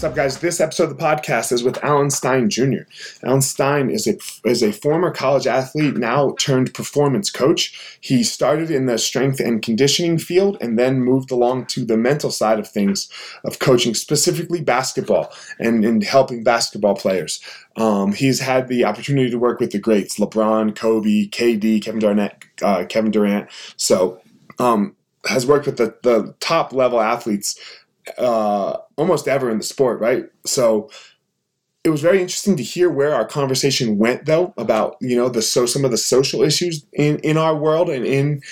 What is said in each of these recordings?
What's up, guys? This episode of the podcast is with Alan Stein Jr. Alan Stein is a is a former college athlete, now turned performance coach. He started in the strength and conditioning field, and then moved along to the mental side of things, of coaching specifically basketball and, and helping basketball players. Um, he's had the opportunity to work with the greats: LeBron, Kobe, KD, Kevin Durant, uh, Kevin Durant. So. Um, has worked with the, the top level athletes uh, almost ever in the sport, right? So it was very interesting to hear where our conversation went, though, about you know the so some of the social issues in in our world and in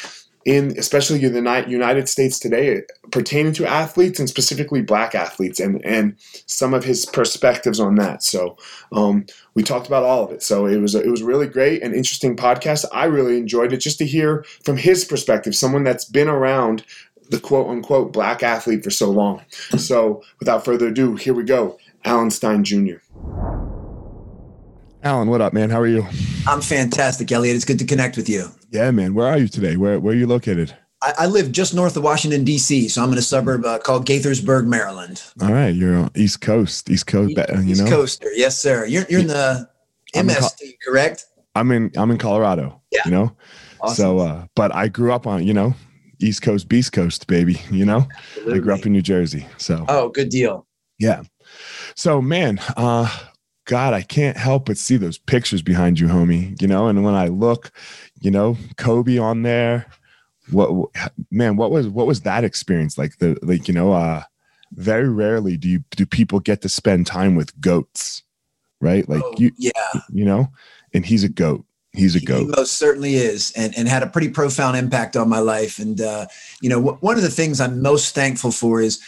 in especially in the United States today pertaining to athletes and specifically black athletes and and some of his perspectives on that. So um, we talked about all of it. So it was it was really great and interesting podcast. I really enjoyed it just to hear from his perspective, someone that's been around the quote unquote black athlete for so long. So without further ado, here we go. Alan Stein Jr. Alan, what up, man? How are you? I'm fantastic, Elliot. It's good to connect with you. Yeah, man. Where are you today? Where Where are you located? I, I live just north of Washington D.C., so I'm in a suburb uh, called Gaithersburg, Maryland. All right, you're on East Coast, East Coast. East, you know, East Coaster. Yes, sir. You're you're in the I'm MST, in correct? I'm in I'm in Colorado. Yeah. You know. Awesome. So, uh, but I grew up on you know East Coast, Beast Coast, baby. You know, Absolutely. I grew up in New Jersey. So, oh, good deal. Yeah. So, man, uh, God, I can't help but see those pictures behind you, homie. You know, and when I look, you know, Kobe on there. What, man? What was what was that experience like? The like, you know, uh, very rarely do you do people get to spend time with goats, right? Like oh, you, yeah, you know, and he's a goat he's a goat. He most certainly is, and and had a pretty profound impact on my life. And uh, you know, w- one of the things I'm most thankful for is.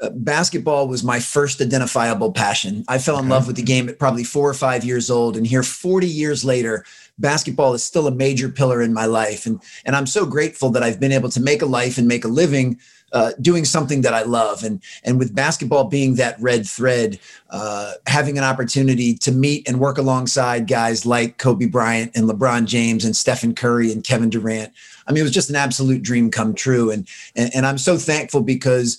Uh, basketball was my first identifiable passion. I fell in okay. love with the game at probably four or five years old, and here, 40 years later, basketball is still a major pillar in my life. And and I'm so grateful that I've been able to make a life and make a living uh, doing something that I love. And and with basketball being that red thread, uh, having an opportunity to meet and work alongside guys like Kobe Bryant and LeBron James and Stephen Curry and Kevin Durant. I mean, it was just an absolute dream come true. And and, and I'm so thankful because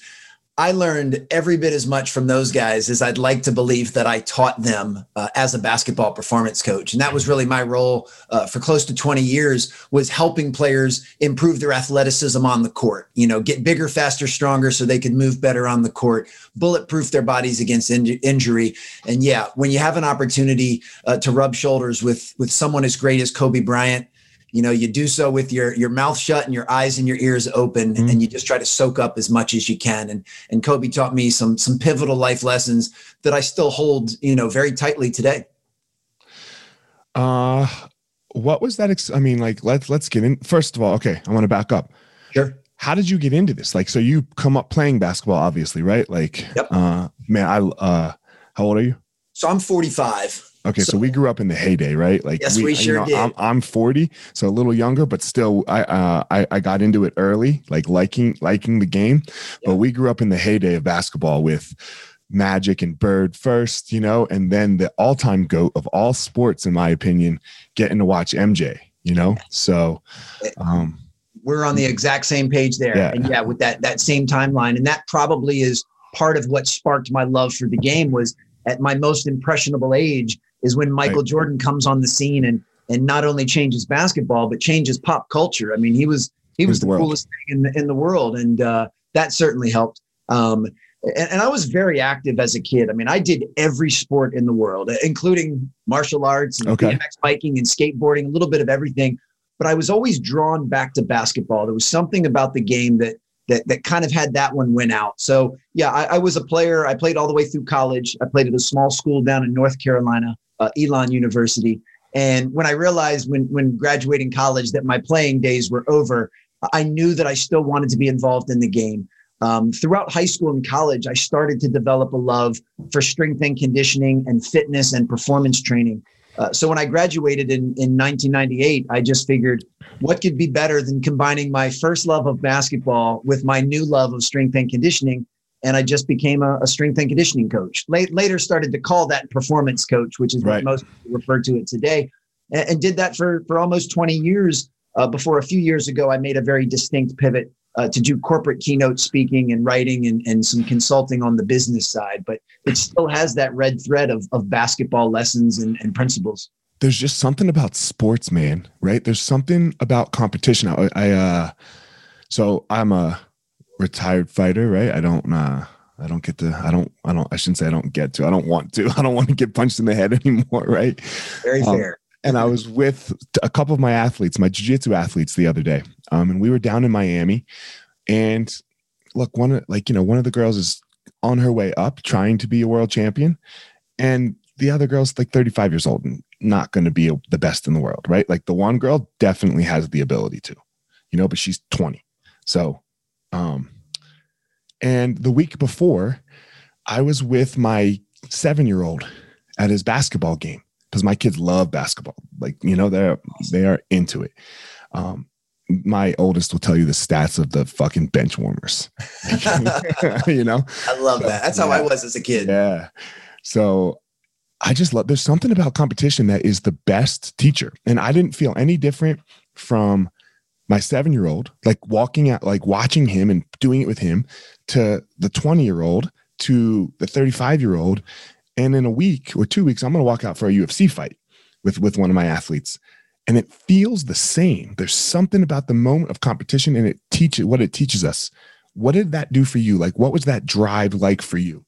I learned every bit as much from those guys as I'd like to believe that I taught them uh, as a basketball performance coach. And that was really my role uh, for close to 20 years was helping players improve their athleticism on the court, you know, get bigger, faster, stronger so they could move better on the court, bulletproof their bodies against in- injury. And yeah, when you have an opportunity uh, to rub shoulders with with someone as great as Kobe Bryant, you know you do so with your your mouth shut and your eyes and your ears open mm-hmm. and you just try to soak up as much as you can and and kobe taught me some some pivotal life lessons that i still hold you know very tightly today uh what was that ex- i mean like let's let's get in first of all okay i want to back up sure how did you get into this? Like, so you come up playing basketball, obviously, right? Like, yep. uh, man, I, uh, how old are you? So I'm 45. Okay, so, so, we grew up in the heyday, right? Like yes, we, we sure you know, did. I'm, I'm 40, so a little younger, but still, I uh, I, I got into it early, like liking liking the game. But we grew up in the heyday of basketball with Magic and Bird first, you know, and then the all time goat of all sports, in my opinion, getting to watch MJ, you know. So, um, we're on the exact same page there, yeah. and yeah, with that that same timeline, and that probably is part of what sparked my love for the game was at my most impressionable age is when Michael right. Jordan comes on the scene and and not only changes basketball but changes pop culture. I mean, he was he was the, the coolest thing in the, in the world, and uh, that certainly helped. Um, and, and, I was very active as a kid. I mean, I did every sport in the world, including martial arts and okay. BMX biking and skateboarding, a little bit of everything. But I was always drawn back to basketball. There was something about the game that that that kind of had that one win out. So yeah, I, I was a player. I played all the way through college. I played at a small school down in North Carolina uh, Elon University. And when I realized when when graduating college that my playing days were over, I knew that I still wanted to be involved in the game. Um, throughout high school and college, I started to develop a love for strength and conditioning and fitness and performance training. Uh, so when I graduated in, in 1998, I just figured what could be better than combining my first love of basketball with my new love of strength and conditioning and I just became a, a strength and conditioning coach. Late, later, started to call that performance coach, which is right. what most people refer to it today, and, and, did that for for almost 20 years. Uh, before a few years ago, I made a very distinct pivot uh, to do corporate keynote speaking and writing and, and some consulting on the business side, but it still has that red thread of, of basketball lessons and, and principles. There's just something about sports, man, right? There's something about competition. I, I uh, so I'm a retired fighter, right? I don't uh I don't get to I don't I don't I shouldn't say I don't get to. I don't want to. I don't want to get punched in the head anymore, right? Very um, fair. And I was with a couple of my athletes, my jiu-jitsu athletes the other day. Um, and we were down in Miami. And look, one of like, you know, one of the girls is on her way up trying to be a world champion. And the other girl's like 35 years old and not going to be the best in the world, right? Like the one girl definitely has the ability to, you know, but she's 20. So um, and the week before, I was with my seven year old at his basketball game because my kids love basketball. Like, you know, they're they are into it. Um, my oldest will tell you the stats of the fucking bench warmers. you know? I love that. That's how yeah. I was as a kid. Yeah. So I just love there's something about competition that is the best teacher. And I didn't feel any different from my seven year old, like walking out, like watching him and doing it with him, to the 20 year old, to the 35 year old. And in a week or two weeks, I'm going to walk out for a UFC fight with, with one of my athletes. And it feels the same. There's something about the moment of competition and it teaches what it teaches us. What did that do for you? Like, what was that drive like for you?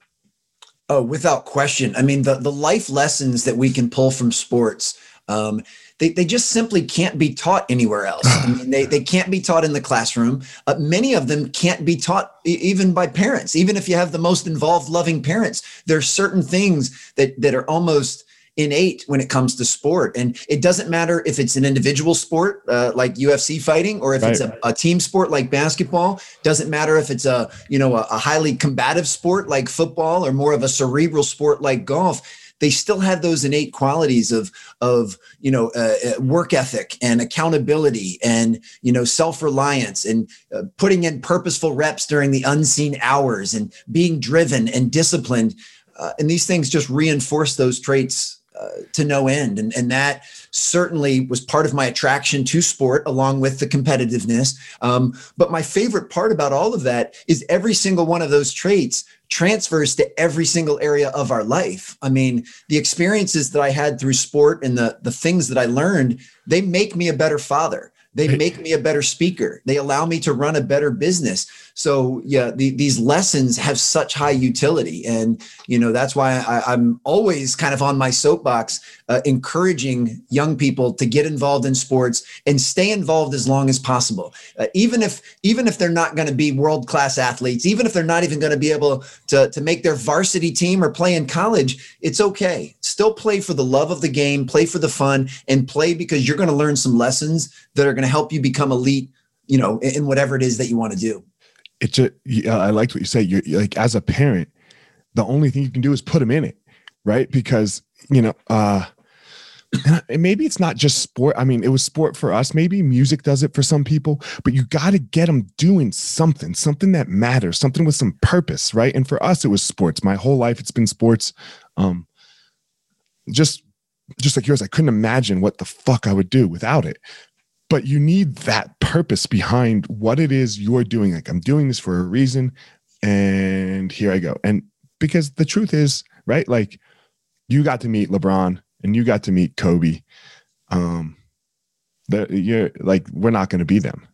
Oh, without question. I mean, the, the life lessons that we can pull from sports um, they, they just simply can't be taught anywhere else. I mean, they, they can't be taught in the classroom. Uh, many of them can't be taught e- even by parents. Even if you have the most involved, loving parents, there are certain things that, that are almost innate when it comes to sport. And it doesn't matter if it's an individual sport uh, like UFC fighting or if right. it's a, a, team sport like basketball. Doesn't matter if it's a you know a, a highly combative sport like football or more of a cerebral sport like golf they still have those innate qualities of of you know uh, uh, work ethic and accountability and you know self-reliance and uh, putting in purposeful reps during the unseen hours and being driven and disciplined. Uh, and these things just reinforce those traits uh, to no end. And and that certainly was part of my attraction to sport along with the competitiveness. Um, but my favorite part about all of that is every single one of those traits transfers to every single area of our life. I mean, the experiences that I had through sport and the the things that I learned, they make me a better father. They make me a better speaker. They allow me to run a better business. So yeah, the, these lessons have such high utility, and you know that's why I, am always kind of on my soapbox, uh, encouraging young people to get involved in sports and stay involved as long as possible. Uh, even if even if they're not going to be world class athletes, even if they're not even going to be able to to make their varsity team or play in college, it's okay. Still play for the love of the game, play for the fun, and play because you're going to learn some lessons that are going to help you become elite you know, in whatever it is that you want to do. It's I liked what you said. You're, you're like, as a parent, the only thing you can do is put them in it, right? Because, you know, uh, and maybe it's not just sport. I mean, it was sport for us. Maybe music does it for some people, but you got to get them doing something, something that matters, something with some purpose, right? And for us, it was sports. My whole life, it's been sports. Um, just, just like yours, I couldn't imagine what the fuck I would do without it. But you need that purpose behind what it is you're doing. Like I'm doing this for a reason, and here I go. And because the truth is, right? Like you got to meet LeBron and you got to meet Kobe, um, that you're like we're not going to be them.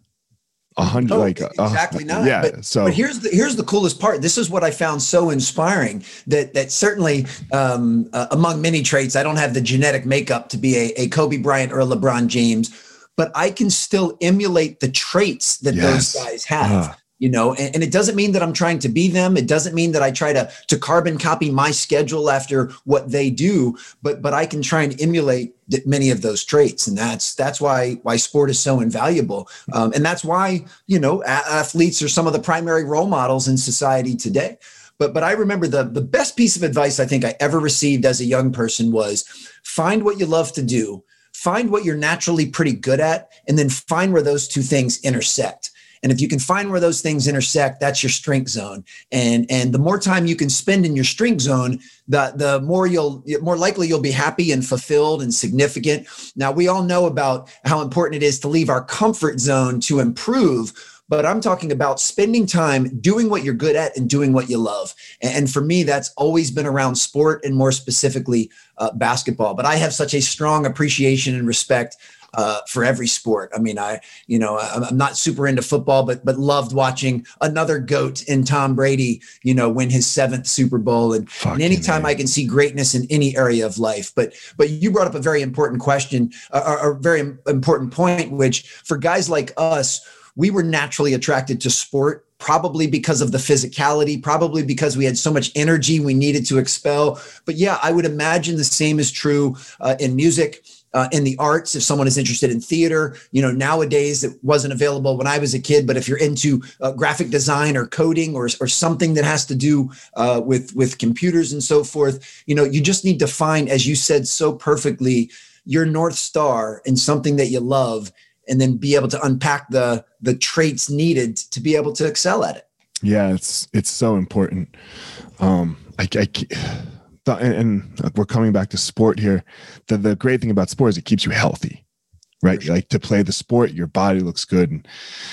A hundred, oh, like exactly uh, not. Yeah. But, so, but here's the here's the coolest part. This is what I found so inspiring. That that certainly um, uh, among many traits, I don't have the genetic makeup to be a, a Kobe Bryant or a LeBron James, but I can still emulate the traits that yes. those guys have. Uh you know and, and, it doesn't mean that i'm trying to be them. It doesn't mean that i try to to carbon copy my schedule after what they do but but i can try and emulate many of those traits. And that's that's why why sport is so invaluable. Um, and that's why you know athletes are some of the primary role models in society today. But but i remember the the best piece of advice i think i ever received as a young person was find what you love to do find what you're naturally pretty good at and then find where those two things intersect and if you can find where those things intersect, that's your strength zone. And and the more time you can spend in your strength zone, the the more you'll more likely you'll be happy and fulfilled and significant. Now we all know about how important it is to leave our comfort zone to improve but I'm talking about spending time doing what you're good at and doing what you love. And for me, that's always been around sport and more specifically uh, basketball. But I have such a strong appreciation and respect uh, for every sport. I mean, I you know I'm not super into football, but but loved watching another goat in Tom Brady. You know, win his seventh Super Bowl, and, and anytime man. I can see greatness in any area of life. But but you brought up a very important question, a, a very important point, which for guys like us, we were naturally attracted to sport probably because of the physicality, probably because we had so much energy we needed to expel. But yeah, I would imagine the same is true uh, in music uh, in the arts if someone is interested in theater. You know nowadays it wasn't available when i was a kid but if you're into uh, graphic design or coding or, or something that has to do uh, with with computers and so forth you know you just need to find as you said so perfectly your north star and something that you love and then be able to unpack the the traits needed to be able to excel at it. Yeah it's it's so important. Um i, I and, and, we're coming back to sport here. The the great thing about sport is it keeps you healthy, right? Sure. Like to play the sport, your body looks good and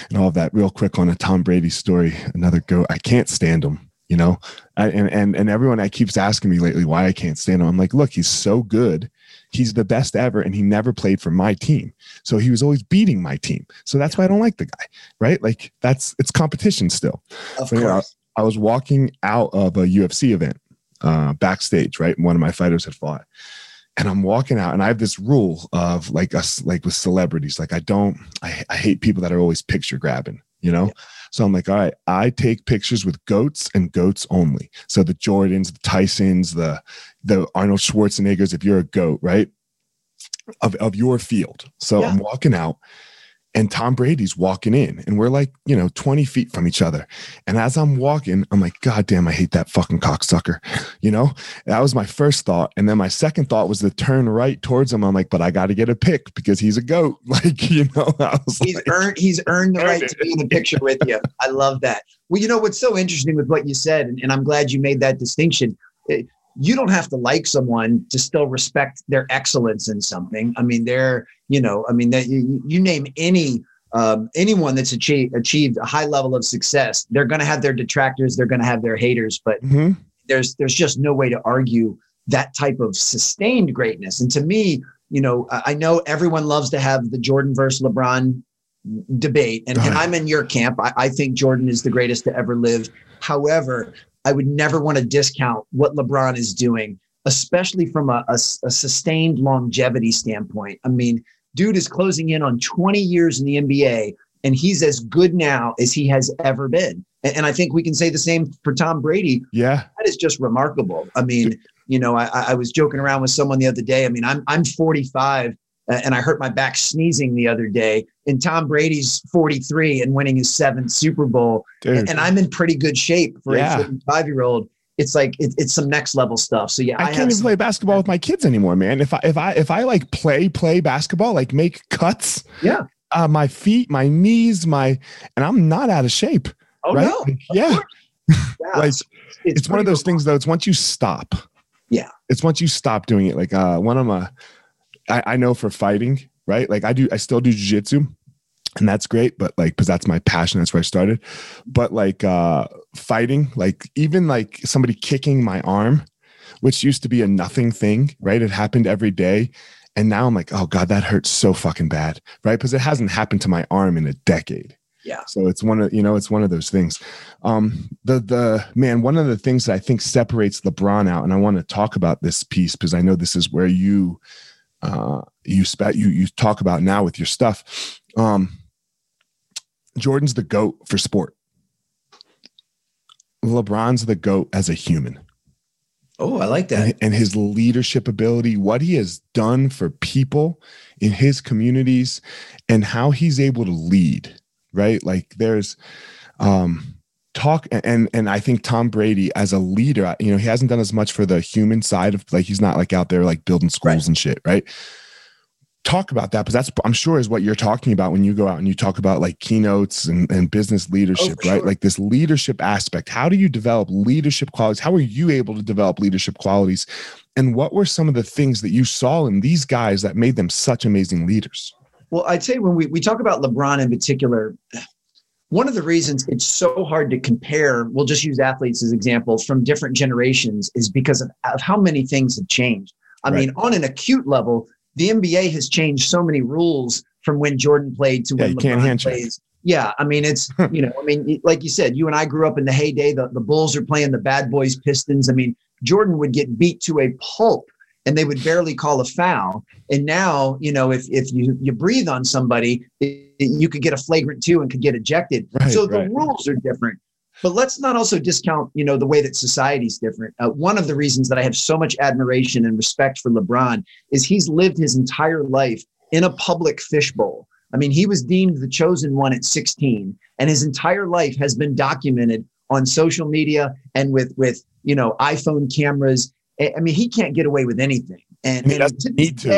and all of that. Real quick on a Tom Brady story, another go. I can't stand him. You know, I, and and and everyone I keeps asking me lately why I can't stand him. I'm like, look, he's so good. He's the best ever, and he never played for my team, so he was always beating my team. So that's why I don't like the guy, right? Like that's it's competition still. Of course. You know, I was walking out of a UFC event uh, backstage, right? One of my fighters had fought. And I'm walking out, and I have this rule of like us, like with celebrities, like I don't, I, I hate people that are always picture grabbing, you know? Yeah. So I'm like, all right, I take pictures with goats and goats only. So the Jordans, the Tysons, the the Arnold Schwarzeneggers, if you're a goat, right? Of of your field. So yeah. I'm walking out and Tom Brady's walking in, and we're like, you know, 20 feet from each other. And as I'm walking, I'm like, God damn, I hate that fucking cocksucker. You know, that was my first thought. And then my second thought was to turn right towards him. I'm like, but I got to get a pic because he's a goat. Like, you know, he's like, earned he's earned the right to be in the picture with you. I love that. Well, you know what's so interesting with what you said, and, and I'm glad you made that distinction. It, you don't have to like someone to still respect their excellence in something. I mean, they're, you know, I mean, that you, you name any um, anyone that's achieved achieved a high level of success, they're going to have their detractors, they're going to have their haters, but mm-hmm. there's there's just no way to argue that type of sustained greatness. And to me, you know, I know everyone loves to have the Jordan versus LeBron debate, and, and I'm in your camp. I, I think Jordan is the greatest to ever live. However, I would never want to discount what LeBron is doing, especially from a, a, a, sustained longevity standpoint. I mean, dude is closing in on 20 years in the NBA, and he's as good now as he has ever been. And, and I think we can say the same for Tom Brady. Yeah. That is just remarkable. I mean, you know, I, I was joking around with someone the other day. I mean, I'm I'm 45 and I hurt my back sneezing the other day. And Tom Brady's 43 and winning his seventh Super Bowl, Dude. and I'm in pretty good shape for yeah. a 45 year old. It's like it, it's some next level stuff. So yeah, I, I can't even play basketball with my kids anymore, man. If I if I if I like play play basketball, like make cuts, yeah, uh, my feet, my knees, my and I'm not out of shape. Oh right? no, yeah. yeah. like it's, it's one of those things though. It's once you stop. Yeah. It's once you stop doing it. Like uh, one of my I, I know for fighting, right? Like I do, I still do jujitsu and that's great but like because that's my passion that's where i started. But like uh fighting like even like somebody kicking my arm which used to be a nothing thing right? It happened every day and now i'm like oh god that hurts so fucking bad right? Because it hasn't happened to my arm in a decade. Yeah. So it's one of you know it's one of those things. Um the the man one of the things that i think separates lebron out and i want to talk about this piece because i know this is where you uh, you spat you you talk about now with your stuff. Um, Jordan's the goat for sport. LeBron's the goat as a human. Oh, I like that. And, and his leadership ability, what he has done for people in his communities, and how he's able to lead. Right, like there's um talk and and I think Tom Brady as a leader, you know, he hasn't done as much for the human side of like he's not like out there like building schools right. and shit, right? Talk about that, but that's I'm sure is what you're talking about when you go out and you talk about like keynotes and, and business oh, leadership, oh, right? Sure. Like this leadership aspect. How do you develop leadership qualities? How are you able to develop leadership qualities? And what were some of the things that you saw in these guys that made them such amazing leaders? Well, I'd say when we, we talk about LeBron in particular, one of the reasons it's so hard to compare, we'll just use athletes as examples from different generations, is because of, of how many things have changed. I right. mean, on an acute level, the NBA has changed so many rules from when Jordan played to when yeah, LeBron plays. Yeah, I mean, it's you know, I mean, like you said, you and I grew up in the heyday. The, the Bulls are playing the Bad Boys Pistons. I mean, Jordan would get beat to a pulp and they would barely call a foul. And now, you know, if if you you breathe on somebody, it, you could get a flagrant two and could get ejected. Right, so the right. rules are different. But let's not also discount, you know, the way that society's different. Uh, one of the reasons that I have so much admiration and respect for LeBron is he's lived his entire life in a public fishbowl. I mean, he was deemed the chosen one at 16, and his entire life has been documented on social media and with with you know iPhone cameras I mean, he can't get away with anything. And, he and to need to.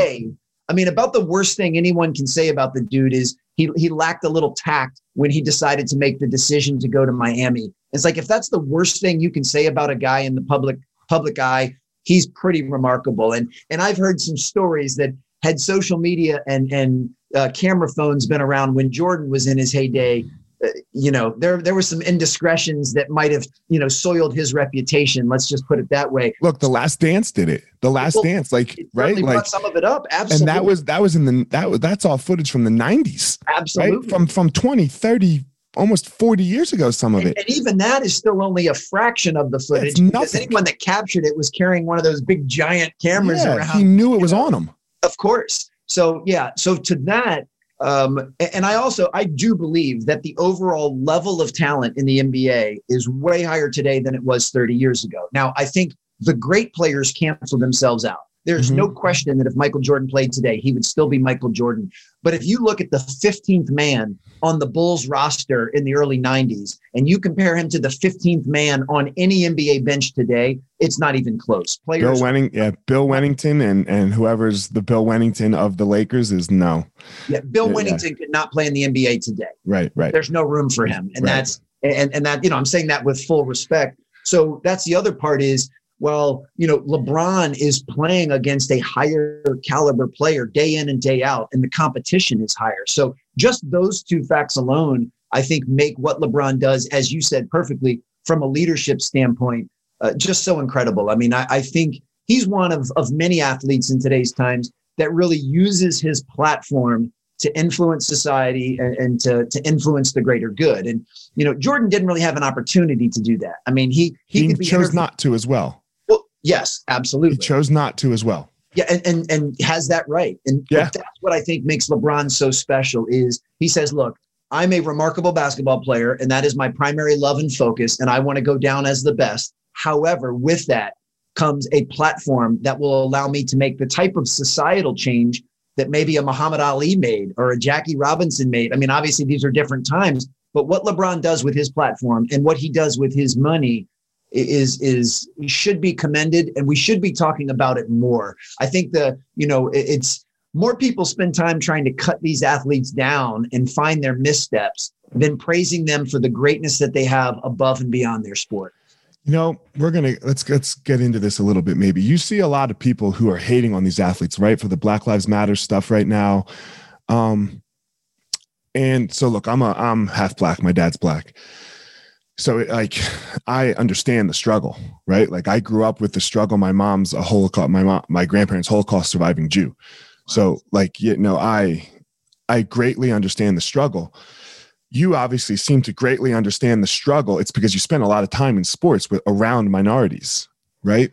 I mean, about the worst thing anyone can say about the dude is he he lacked a little tact when he decided to make the decision to go to Miami. It's like if that's the worst thing you can say about a guy in the public public eye, he's pretty remarkable. And and I've heard some stories that had social media and and uh, camera phones been around when Jordan was in his heyday, Uh, you know, there there were some indiscretions that might have, you know, soiled his reputation. Let's just put it that way. Look, the Last Dance did it. The Last well, Dance, like right, like some of it up. Absolutely, and that was that was in the that was that's all footage from the '90s. Absolutely, right? from from 20, 30 almost 40 years ago some of and, it and even that is still only a fraction of the footage because anyone that captured it was carrying one of those big giant cameras yeah, around he knew it was know? on him of course so yeah so to that um, and I also I do believe that the overall level of talent in the NBA is way higher today than it was 30 years ago. Now I think the great players cancel themselves out. There's mm-hmm. no question that if Michael Jordan played today, he would still be Michael Jordan. But if you look at the 15th man on the Bulls roster in the early 90s and you compare him to the 15th man on any NBA bench today, it's not even close. Players Bill Wenning, yeah, Bill Wennington and and whoever's the Bill Wennington of the Lakers is no. Yeah, Bill yeah, Wennington yeah. could not play in the NBA today. Right, right. There's no room for him. And right. that's and and that, you know, I'm saying that with full respect. So that's the other part is well, you know, LeBron is playing against a higher caliber player day in and day out, and the competition is higher. So just those two facts alone, I think, make what LeBron does, as you said perfectly, from a leadership standpoint, uh, just so incredible. I mean, I, I think he's one of, of many athletes in today's times that really uses his platform to influence society and, and, to, to influence the greater good. And, you know, Jordan didn't really have an opportunity to do that. I mean, he, he, he chose not to as well. Yes, absolutely. He chose not to as well. Yeah, and and, and has that right. And yeah. that's what I think makes LeBron so special is he says, look, I'm a remarkable basketball player, and that is my primary love and focus, and I want to go down as the best. However, with that comes a platform that will allow me to make the type of societal change that maybe a Muhammad Ali made or a Jackie Robinson made. I mean, obviously these are different times, but what LeBron does with his platform and what he does with his money is is should be commended and we should be talking about it more. I think the, you know, it's more people spend time trying to cut these athletes down and find their missteps than praising them for the greatness that they have above and beyond their sport. You know, we're gonna let's let's get into this a little bit. Maybe you see a lot of people who are hating on these athletes, right, for the Black Lives Matter stuff right now. Um, and so look, I'm a I'm half black. My dad's black, so like I understand the struggle, right? Like I grew up with the struggle. My mom's a Holocaust. My mom, my grandparents, Holocaust surviving Jew. So like you know, I I greatly understand the struggle you obviously seem to greatly understand the struggle. It's because you spend a lot of time in sports with around minorities, right?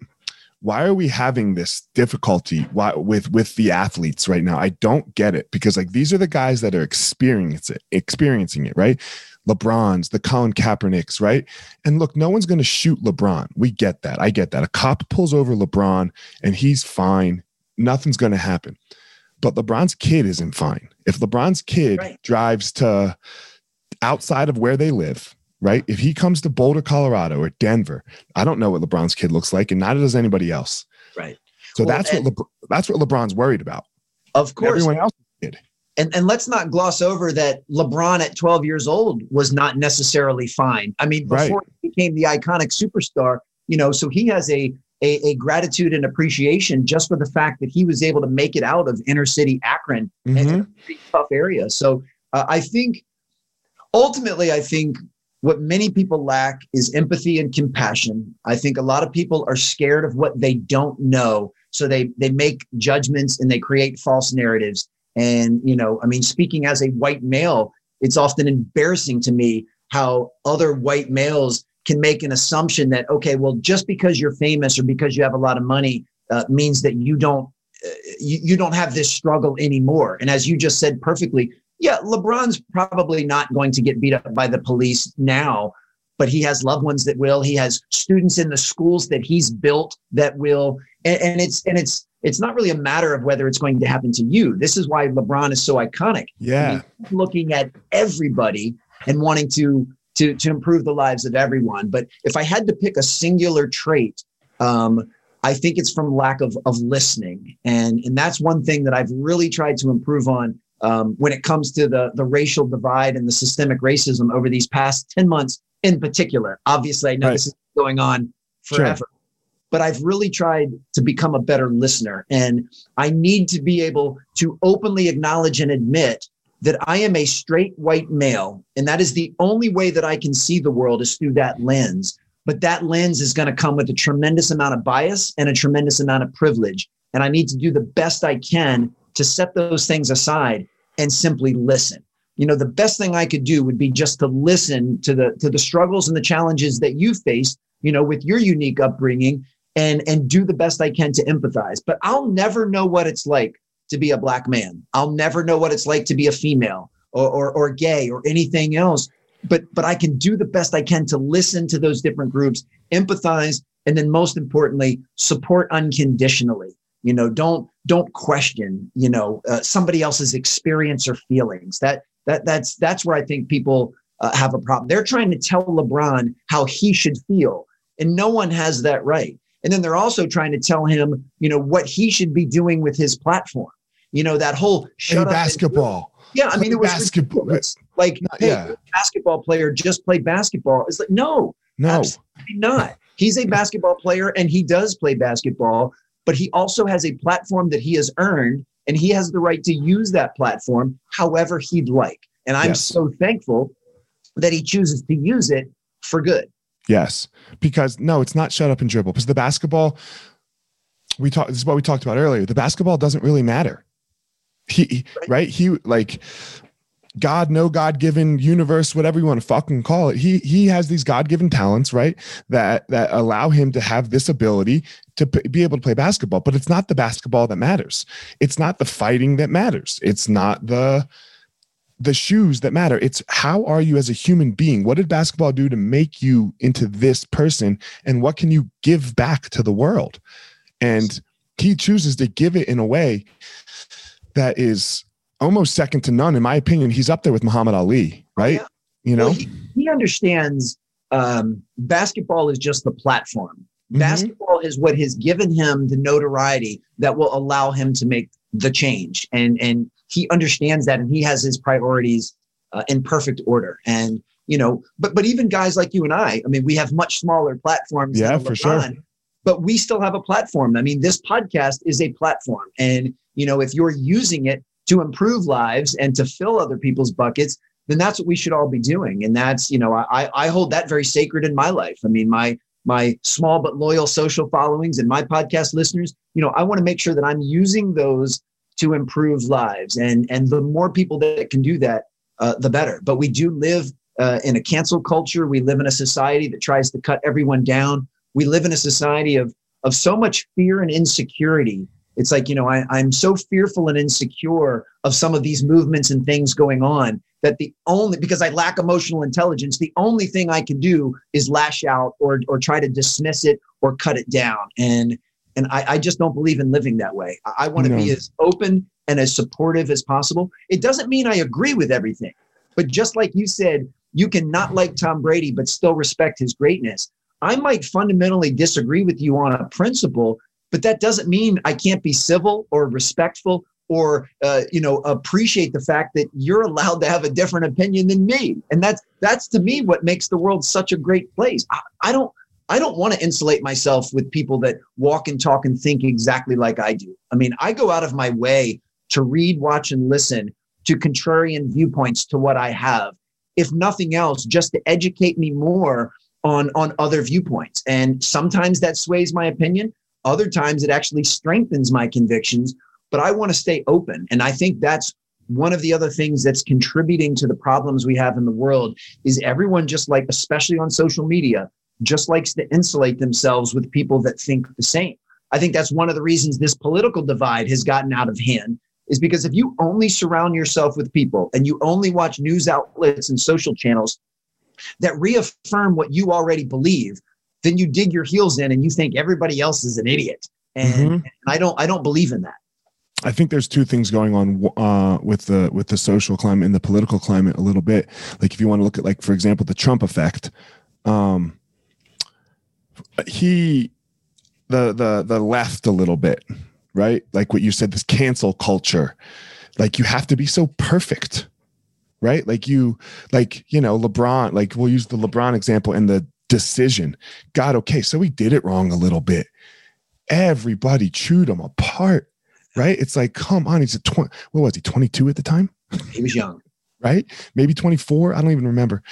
Why are we having this difficulty why, with with the athletes right now? I don't get it because like these are the guys that are experiencing it, experiencing it, right? LeBron's, the Colin Kaepernicks, right? And look, no one's going to shoot LeBron. We get that. I get that. A cop pulls over LeBron and he's fine. Nothing's going to happen. But LeBron's kid isn't fine. If LeBron's kid right. drives to outside of where they live, right? If he comes to Boulder, Colorado or Denver, I don't know what LeBron's kid looks like, and neither does anybody else. Right. So well, that's what LeBron, that's what LeBron's worried about. Of course, everyone else did. And and let's not gloss over that LeBron at 12 years old was not necessarily fine. I mean, before right. he became the iconic superstar, you know, so he has a, a, a gratitude and appreciation just for the fact that he was able to make it out of inner city Akron mm-hmm. and a tough area. So uh, I think ultimately, I think what many people lack is empathy and compassion. I think a lot of people are scared of what they don't know. So they they make judgments and they create false narratives. And, you know, I mean, speaking as a white male, it's often embarrassing to me how other white males can make an assumption that, okay, well, just because you're famous or because you have a lot of money uh, means that you don't uh, you, don't have this struggle anymore. And as you just said perfectly, yeah, LeBron's probably not going to get beat up by the police now, but he has loved ones that will. He has students in the schools that he's built that will, and it's and it's it's not really a matter of whether it's going to happen to you. This is why LeBron is so iconic. Yeah, looking at everybody and wanting to to to improve the lives of everyone. But if I had to pick a singular trait, um, I think it's from lack of of listening, and and that's one thing that I've really tried to improve on um, when it comes to the, the racial divide and the systemic racism over these past 10 months in particular. Obviously, I know right. this is going on forever. Sure. But I've really tried to become a better listener. And I need to be able to openly acknowledge and admit that I am a straight white male. And that is the only way that I can see the world is through that lens. But that lens is going to come with a tremendous amount of bias and a tremendous amount of privilege. And I need to do the best I can to set those things aside and simply listen. You know, the best thing I could do would be just to listen to the to the struggles and the challenges that you faced, you know, with your unique upbringing and and do the best I can to empathize. But I'll never know what it's like to be a black man. I'll never know what it's like to be a female or or, or gay or anything else. But but I can do the best I can to listen to those different groups, empathize, and then most importantly, support unconditionally you know don't don't question you know uh, somebody else's experience or feelings that that that's that's where i think people uh, have a problem they're trying to tell lebron how he should feel and no one has that right and then they're also trying to tell him you know what he should be doing with his platform you know that whole shut basketball yeah i mean it was basketball ridiculous. like hey, yeah. basketball player just played basketball it's like no no absolutely not he's a basketball player and he does play basketball but he also has a platform that he has earned and he has the right to use that platform however he'd like. And I'm yes. so thankful that he chooses to use it for good. Yes, because no, it's not shut up and dribble. Because the basketball, we talked. This is what we talked about earlier. The basketball doesn't really matter. He right, right? he like God, no God given universe, whatever you want to fucking call it. He he has these God given talents, right? That that allow him to have this ability to be able to play basketball. But it's not the basketball that matters. It's not the fighting that matters. It's not the the shoes that matter. It's how are you as a human being? What did basketball do to make you into this person? And what can you give back to the world? And he chooses to give it in a way that is almost second to none. In my opinion, he's up there with Muhammad Ali, right? Yeah. You know, well, he, he, understands um, basketball is just the platform. Mm-hmm. Basketball is what has given him the notoriety that will allow him to make the change, and and he understands that, and he has his priorities uh, in perfect order. And you know, but but even guys like you and I, I mean, we have much smaller platforms. Yeah, for sure. But we still have a platform. I mean, this podcast is a platform, and you know, if you're using it to improve lives and to fill other people's buckets, then that's what we should all be doing. And that's, you know, I, I hold that very sacred in my life. I mean, my my small but loyal social followings and my podcast listeners, you know, I want to make sure that I'm using those to improve lives. And and the more people that can do that, uh, the better. But we do live uh, in a cancel culture. We live in a society that tries to cut everyone down. We live in a society of of so much fear and insecurity it's like, you know, I, I'm so fearful and insecure of some of these movements and things going on that the only, because I lack emotional intelligence, the only thing I can do is lash out or, or try to dismiss it or cut it down. And, and I, I just don't believe in living that way. I, I want to no. be as open and as supportive as possible. It doesn't mean I agree with everything, but just like you said, you can not like Tom Brady, but still respect his greatness. I might fundamentally disagree with you on a principle, but that doesn't mean I can't be civil or respectful or uh, you know appreciate the fact that you're allowed to have a different opinion than me. And that's that's to me what makes the world such a great place. I, I don't i don't want to insulate myself with people that walk and talk and think exactly like i do. I mean i go out of my way to read watch and listen to contrarian viewpoints to what i have if nothing else just to educate me more on on other viewpoints. And sometimes that sways my opinion. Other times it actually strengthens my convictions, but I want to stay open. And I think that's one of the other things that's contributing to the problems we have in the world is everyone just like, especially on social media, just likes to insulate themselves with people that think the same. I think that's one of the reasons this political divide has gotten out of hand is because if you only surround yourself with people and you only watch news outlets and social channels that reaffirm what you already believe, then you dig your heels in and you think everybody else is an idiot. And, mm-hmm. and I don't I don't believe in that. I think there's two things going on uh, with the with the social climate and the political climate a little bit. Like if you want to look at like for example the Trump effect, um, he the the the left a little bit, right? Like what you said, this cancel culture. Like you have to be so perfect, right? Like you like you know LeBron. Like we'll use the LeBron example and the decision. God, okay, so he did it wrong a little bit. Everybody chewed him apart, right? It's like, come on, he's a 20, what was he, 22 at the time? He was young. right? Maybe 24. I don't even remember,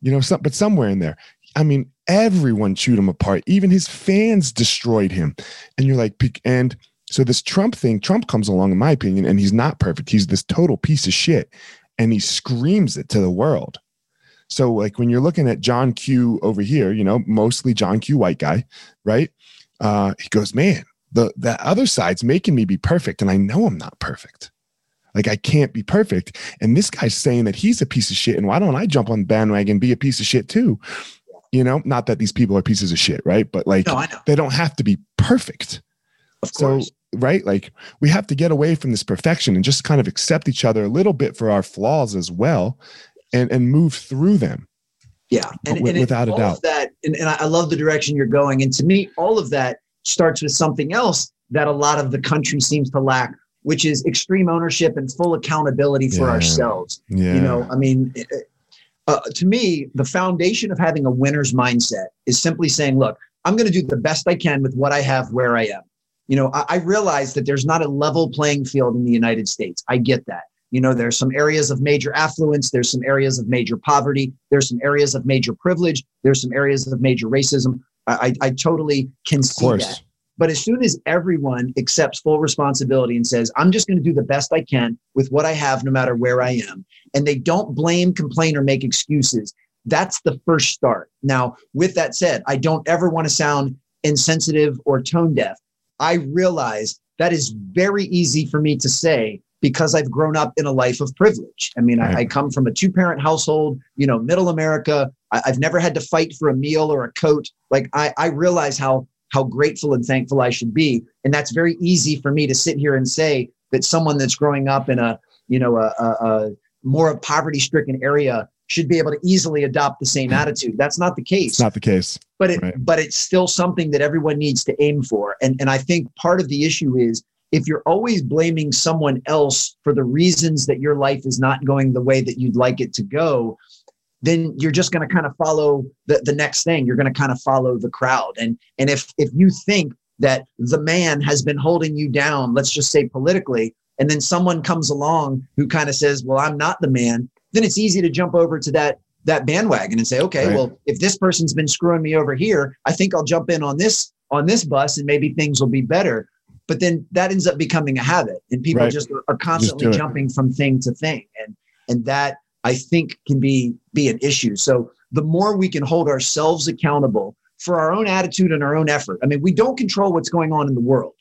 you know, some, but somewhere in there. I mean, everyone chewed him apart. Even his fans destroyed him. And you're like, and so this Trump thing, Trump comes along, in my opinion, and he's not perfect. He's this total piece of shit. And he screams it to the world. So like when you're looking at John Q over here, you know, mostly John Q white guy, right? Uh, he goes, man, the the other side's making me be perfect, and I know I'm not perfect. Like I can't be perfect. And this guy's saying that he's a piece of shit. And why don't I jump on the bandwagon and be a piece of shit too? You know, not that these people are pieces of shit, right? But like no, they don't have to be perfect. Of course. So right like we have to get away from this perfection and just kind of accept each other a little bit for our flaws as well and and move through them. Yeah, and, and without a doubt. that, and, and I love the direction you're going. And to me, all of that starts with something else that a lot of the country seems to lack, which is extreme ownership and full accountability for yeah. ourselves. Yeah. You know, I mean, uh, to me, the foundation of having a winner's mindset is simply saying, look, I'm going to do the best I can with what I have where I am. You know, I, I realize that there's not a level playing field in the United States. I get that. You know, there's some areas of major affluence, there's some areas of major poverty, there's some areas of major privilege, there's some areas of major racism. I, I, totally can see that. But as soon as everyone accepts full responsibility and says, I'm just going to do the best I can with what I have, no matter where I am, and they don't blame, complain, or make excuses, that's the first start. Now, with that said, I don't ever want to sound insensitive or tone deaf. I realize that is very easy for me to say because I've grown up in a life of privilege. I mean, right. I, I, come from a two parent household, you know, middle America. I, have never had to fight for a meal or a coat. Like I, I realize how how grateful and thankful I should be. And that's very easy for me to sit here and say, that someone that's growing up in a you know a, a, a more poverty stricken area should be able to easily adopt the same attitude. That's not the case. It's not the case. But it right. but it's still something that everyone needs to aim for. And and I think part of the issue is if you're always blaming someone else for the reasons that your life is not going the way that you'd like it to go, then you're just going to kind of follow the, the next thing. You're going to kind of follow the crowd. And and if if you think that the man has been holding you down, let's just say politically, and then someone comes along who kind of says, "Well, I'm not the man," then it's easy to jump over to that that bandwagon and say, "Okay, right. well, if this person's been screwing me over here, I think I'll jump in on this on this bus, and maybe things will be better." But then that ends up becoming a habit, and people right. just are constantly just jumping from thing to thing, and and that I think can be be an issue. So the more we can hold ourselves accountable for our own attitude and our own effort. I mean, we don't control what's going on in the world.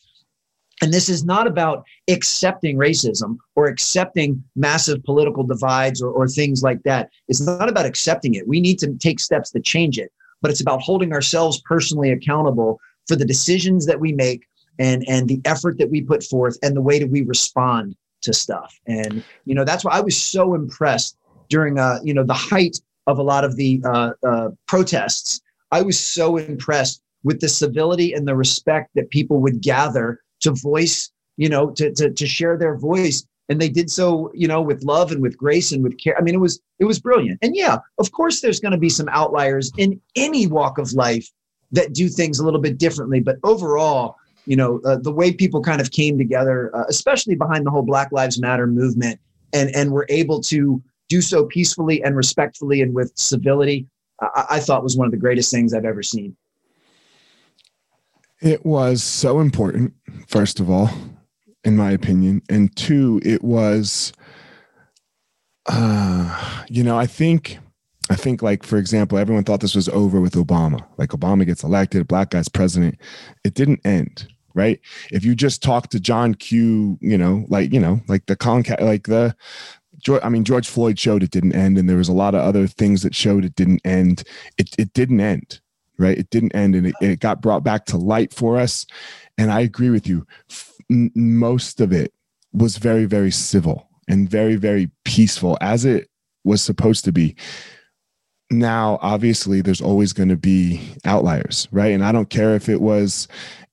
And this is not about accepting racism or accepting massive political divides or, or things like that. It's not about accepting it. We need to take steps to change it, but it's about holding ourselves personally accountable for the decisions that we make and, and the effort that we put forth and the way that we respond to stuff. And, you know, that's why I was so impressed during, uh, you know, the height of a lot of the uh, uh, protests. I was so impressed with the civility and the respect that people would gather to voice, you know, to, to, to share their voice. And they did so, you know, with love and with grace and with care. I mean, it was it was brilliant. And yeah, of course, there's going to be some outliers in any walk of life that do things a little bit differently. But overall, you know, uh, the way people kind of came together, uh, especially behind the whole Black Lives Matter movement, and and were able to do so peacefully and respectfully and with civility, I, I thought was one of the greatest things I've ever seen. It was so important, first of all, in my opinion. And two, it was, uh, you know, I think, I think, like, for example, everyone thought this was over with Obama. Like, Obama gets elected, black guy's president. It didn't end, right? If you just talk to John Q, you know, like, you know, like the Concat, like the, I mean, George Floyd showed it didn't end, and there was a lot of other things that showed it didn't end. It, it didn't end right? It didn't end and it, it got brought back to light for us. And I agree with you. Most of it was very, very civil and very, very peaceful as it was supposed to be. Now, obviously, there's always going to be outliers, right? And I don't care if it was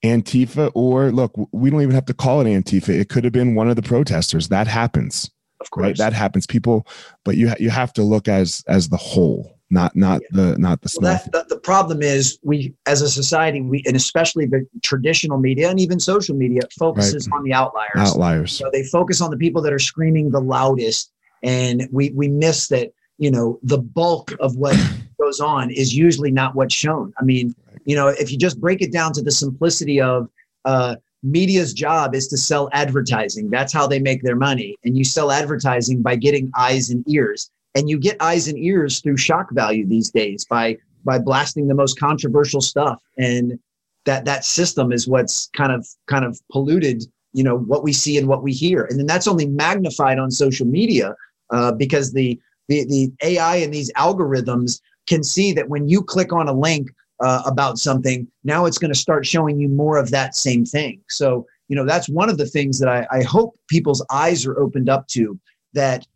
Antifa or look, we don't even have to call it Antifa. It could have been one of the protesters. That happens. Of course. Right? That happens. People, but you you have to look as as the whole not not yeah. the not the small. Well, that, the, the problem is we as a society we and especially the traditional media and even social media focuses right. on the outliers. Outliers. So they focus on the people that are screaming the loudest, and we we miss that you know the bulk of what goes on is usually not what's shown. I mean, you know, if you just break it down to the simplicity of uh, media's job is to sell advertising. That's how they make their money, and you sell advertising by getting eyes and ears. And you get eyes and ears through shock value these days by by blasting the most controversial stuff. And that that system is what's kind of kind of polluted you know what we see and what we hear. And then that's only magnified on social media uh, because the, the the ai and these algorithms can see that when you click on a link uh, about something now it's going to start showing you more of that same thing so you know that's one of the things that i, I hope people's eyes are opened up to that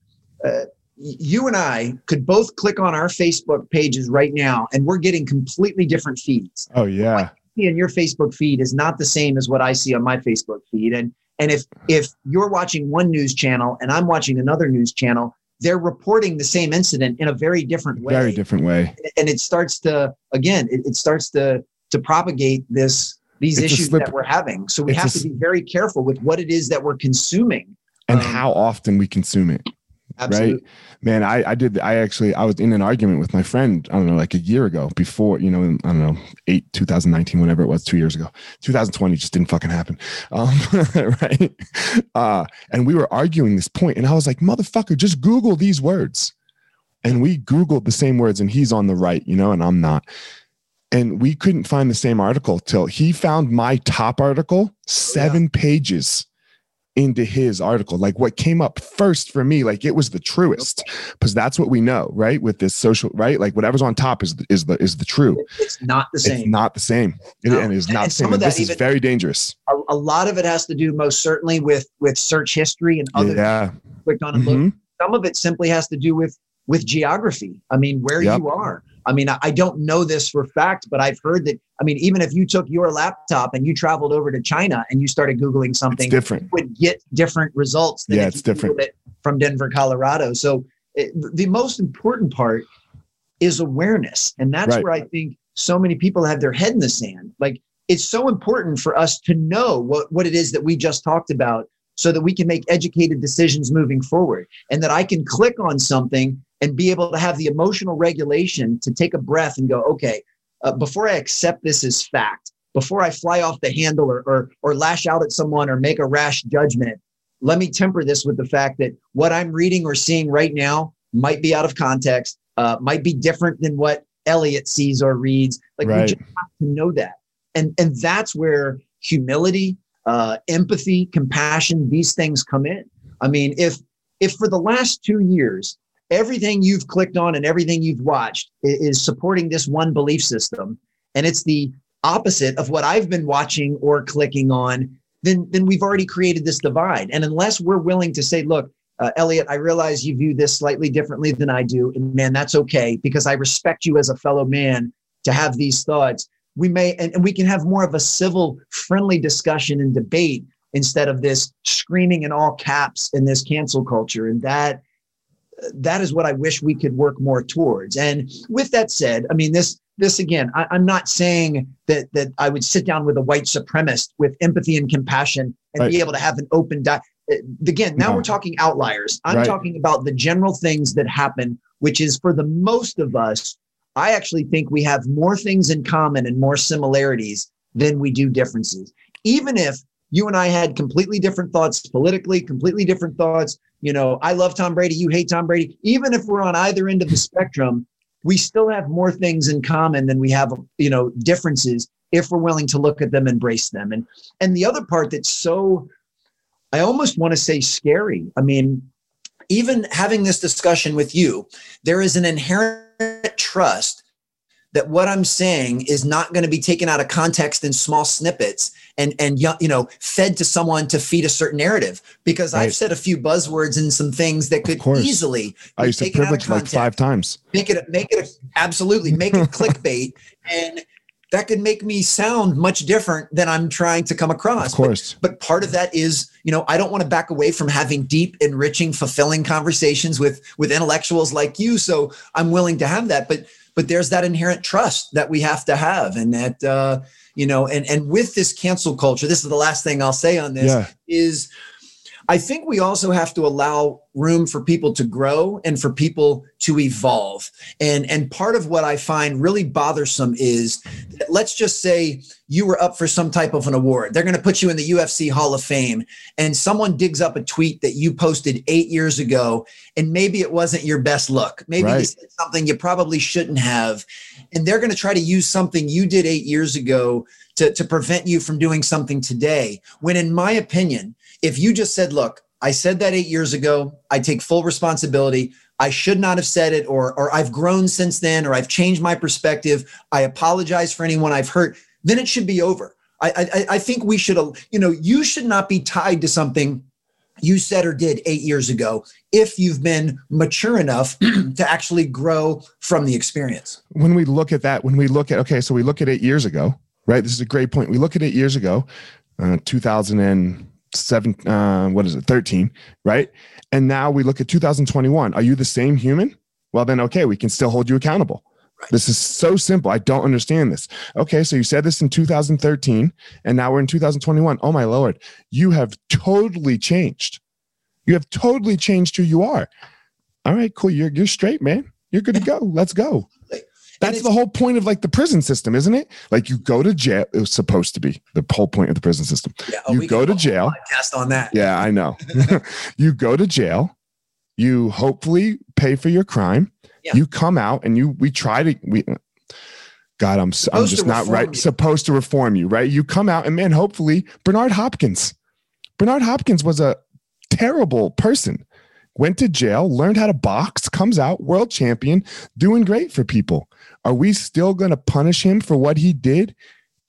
uh, you and I could both click on our Facebook pages right now, and we're getting completely different feeds. Oh yeah. In your Facebook feed is not the same as what I see on my Facebook feed, and and if if you're watching one news channel and I'm watching another news channel, they're reporting the same incident in a very different way. Very different way. And it starts to again, it, it starts to to propagate this these it's issues that we're having. So we it's have to be very careful with what it is that we're consuming and um, how often we consume it. Absolutely. Right, man. I I did. I actually I was in an argument with my friend. I don't know, like a year ago, before you know, I don't know, eight 2019, whenever it was, two years ago, 2020 just didn't fucking happen. Um, right. Uh, and we were arguing this point, and I was like, motherfucker, just Google these words. And we Googled the same words, and he's on the right, you know, and I'm not. And we couldn't find the same article till he found my top article, seven yeah. pages into his article. Like what came up first for me, like it was the truest because that's what we know, right? With this social, right? Like whatever's on top is the, is the is the true. It's not the same. It's not the same, no. and it's not and the same. And this is very dangerous. A, a, lot of it has to do most certainly with with search history and other. Yeah. Clicked on and mm-hmm. look. Some of it simply has to do with with geography. I mean, where yep. you are. I mean, I don't know this for fact, but I've heard that. I mean, even if you took your laptop and you traveled over to China and you started Googling something, it's different. would get different results than yeah, it's different. It from Denver, Colorado. So it, the most important part is awareness. And that's right. where I think so many people have their head in the sand. Like it's so important for us to know what, what it is that we just talked about so that we can make educated decisions moving forward and that I can click on something and be able to have the emotional regulation to take a breath and go, okay, uh, before I accept this as fact, before I fly off the handle or, or, or lash out at someone or make a rash judgment, let me temper this with the fact that what I'm reading or seeing right now might be out of context, uh, might be different than what Elliot sees or reads. Like right. we just have to know that, and and that's where humility, uh, empathy, compassion, these things come in. I mean, if if for the last two years everything you've clicked on and everything you've watched is supporting this one belief system, and it's the opposite of what I've been watching or clicking on, then then we've already created this divide. And unless we're willing to say, look, uh, Elliot, I realize you view this slightly differently than I do, and man, that's okay because I respect you as a fellow man to have these thoughts. We may, and, and we can have more of a civil, friendly discussion and debate instead of this screaming in all caps in this cancel culture. And that that is what I wish we could work more towards. And with that said, I mean this this again, I, am not saying that that I would sit down with a white supremacist with empathy and compassion and right. be able to have an open di- uh, Again, now no. we're talking outliers. I'm right. talking about the general things that happen, which is for the most of us, I actually think we have more things in common and more similarities than we do differences. Even if you and I had completely different thoughts politically, completely different thoughts. You know, I love Tom Brady, you hate Tom Brady. Even if we're on either end of the spectrum, we still have more things in common than we have, you know, differences if we're willing to look at them, embrace them. And and the other part that's so I almost want to say scary. I mean, even having this discussion with you, there is an inherent trust that what I'm saying is not going to be taken out of context in small snippets and and you know fed to someone to feed a certain narrative because right. I've said a few buzzwords and some things that could easily I used to privilege like five times make it make it absolutely make it clickbait and that could make me sound much different than I'm trying to come across. Of course. But, but, part of that is, you know, I don't want to back away from having deep, enriching, fulfilling conversations with with intellectuals like you. So I'm willing to have that. But but there's that inherent trust that we have to have and that uh, you know and and with this cancel culture this is the last thing i'll say on this yeah. is I think we also have to allow room for people to grow and for people to evolve. And, and part of what I find really bothersome is that let's just say you were up for some type of an award. They're going to put you in the UFC Hall of Fame, and someone digs up a tweet that you posted eight years ago, and maybe it wasn't your best look. Maybe right. you said something you probably shouldn't have. And they're going to try to use something you did eight years ago to, to prevent you from doing something today. When, in my opinion, if you just said, look, I said that eight years ago, I take full responsibility. I should not have said it, or, or I've grown since then, or I've changed my perspective. I apologize for anyone I've hurt. Then it should be over. I, I, I think we should, you know, you should not be tied to something you said or did eight years ago if you've been mature enough to actually grow from the experience. When we look at that, when we look at, okay, so we look at eight years ago, right? This is a great point. We look at eight years ago, uh, 2000 and seven, uh, what is it, 13, right? And now we look at 2021. Are you the same human? Well, then, okay, we can still hold you accountable. Right. This is so simple. I don't understand this. Okay, so you said this in 2013, and now we're in 2021. Oh, my Lord, you have totally changed. You have totally changed who you are. All right, cool. You're, you're straight, man. You're good to go. Let's go. That's the whole point of like the prison system, isn't it? Like you go to jail. It was supposed to be the whole point of the prison system. Yeah, oh, you go to jail. Test on that. Yeah, I know. you go to jail. You hopefully pay for your crime. Yeah. You come out and you. We try to. We. God, I'm. I'm just not right. You. Supposed to reform you, right? You come out and man, hopefully Bernard Hopkins. Bernard Hopkins was a terrible person. Went to jail, learned how to box, comes out, world champion, doing great for people. Are we still going to punish him for what he did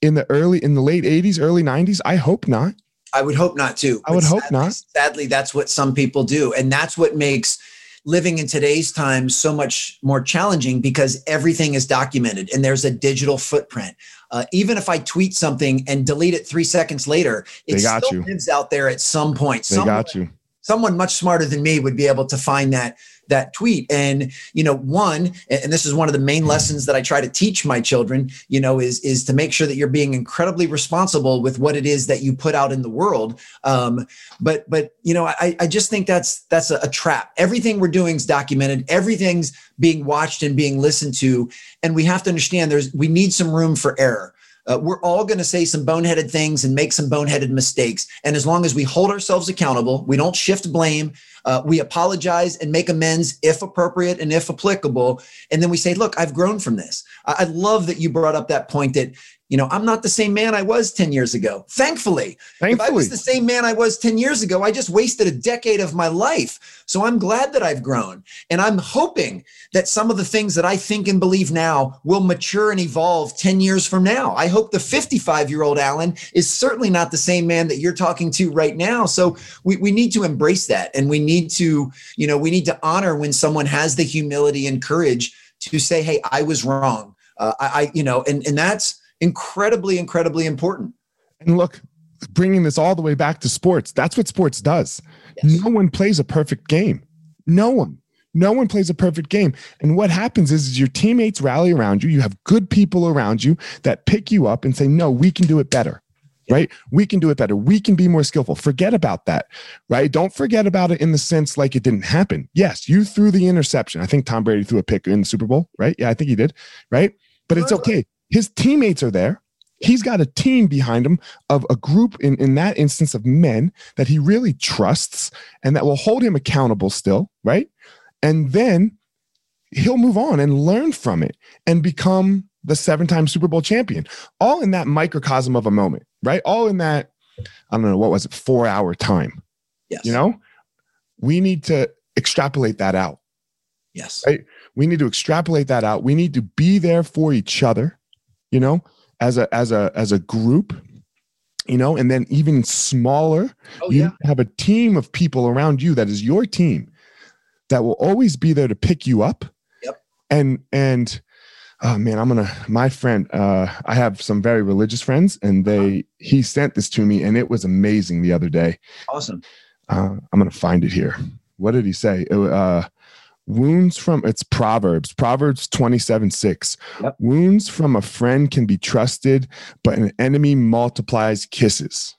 in the early, in the late 80s, early 90s? I hope not. I would hope not too. I would But hope not. Sadly, that's what some people do. And that's what makes living in today's time so much more challenging because everything is documented and there's a digital footprint. Uh, even if I tweet something and delete it three seconds later, it got still you. lives out there at some point. They Someone- got you. someone much smarter than me would be able to find that that tweet. And you know one and this is one of the main lessons that i try to teach my children you know is is to make sure that you're being incredibly responsible with what it is that you put out in the world. Um, but but you know i i just think that's that's a, a trap. Everything we're doing is documented. Everything's being watched and being listened to. And we have to understand there's we need some room for error uh, we're all going to say some boneheaded things and make some boneheaded mistakes. And as long as we hold ourselves accountable, we don't shift blame, uh, we apologize and make amends if appropriate and if applicable. And then we say, look, I've grown from this. I, I love that you brought up that point that, you know, I'm not the same man I was 10 years ago. Thankfully, if I was the same man I was 10 years ago, I just wasted a decade of my life. So I'm glad that I've grown. And I'm hoping that some of the things that I think and believe now will mature and evolve 10 years from now. I hope the 55 year old Alan is certainly not the same man that you're talking to right now. So we, we need to embrace that. And we need to, you know, we need to honor when someone has the humility and courage to say, hey, I was wrong. Uh, I, I, you know, and, and that's incredibly, incredibly important. And look, bringing this all the way back to sports, that's what sports does. Yes. No one plays a perfect game. No one. No one plays a perfect game. And what happens is, is your teammates rally around you. You have good people around you that pick you up and say, no, we can do it better. Right? We can do it better. We can be more skillful. Forget about that. Right? Don't forget about it in the sense like it didn't happen. Yes, you threw the interception. I think Tom Brady threw a pick in the Super Bowl, right? Yeah, I think he did. Right? But it's okay. His teammates are there. He's got a team behind him of a group in, in that instance of men that he really trusts and that will hold him accountable still, right? And then he'll move on and learn from it and become the seven time Super Bowl champion, all in that microcosm of a moment, right? All in that, I don't know, what was it, four hour time, Yes. you know? We need to extrapolate that out. Yes. Right. We need to extrapolate that out. We need to be there for each other, you know, as a as a as a group, you know, and then even smaller, Oh, you yeah. have a team of people around you that is your team that will always be there to pick you up. Yep. And and oh man, I'm gonna my friend, uh, I have some very religious friends, and they he sent this to me, and it was amazing the other day. Awesome. Uh, I'm gonna find it here. What did he say? It, uh, wounds from it's Proverbs, Proverbs 27 6. Yep. Wounds from a friend can be trusted, but an enemy multiplies kisses.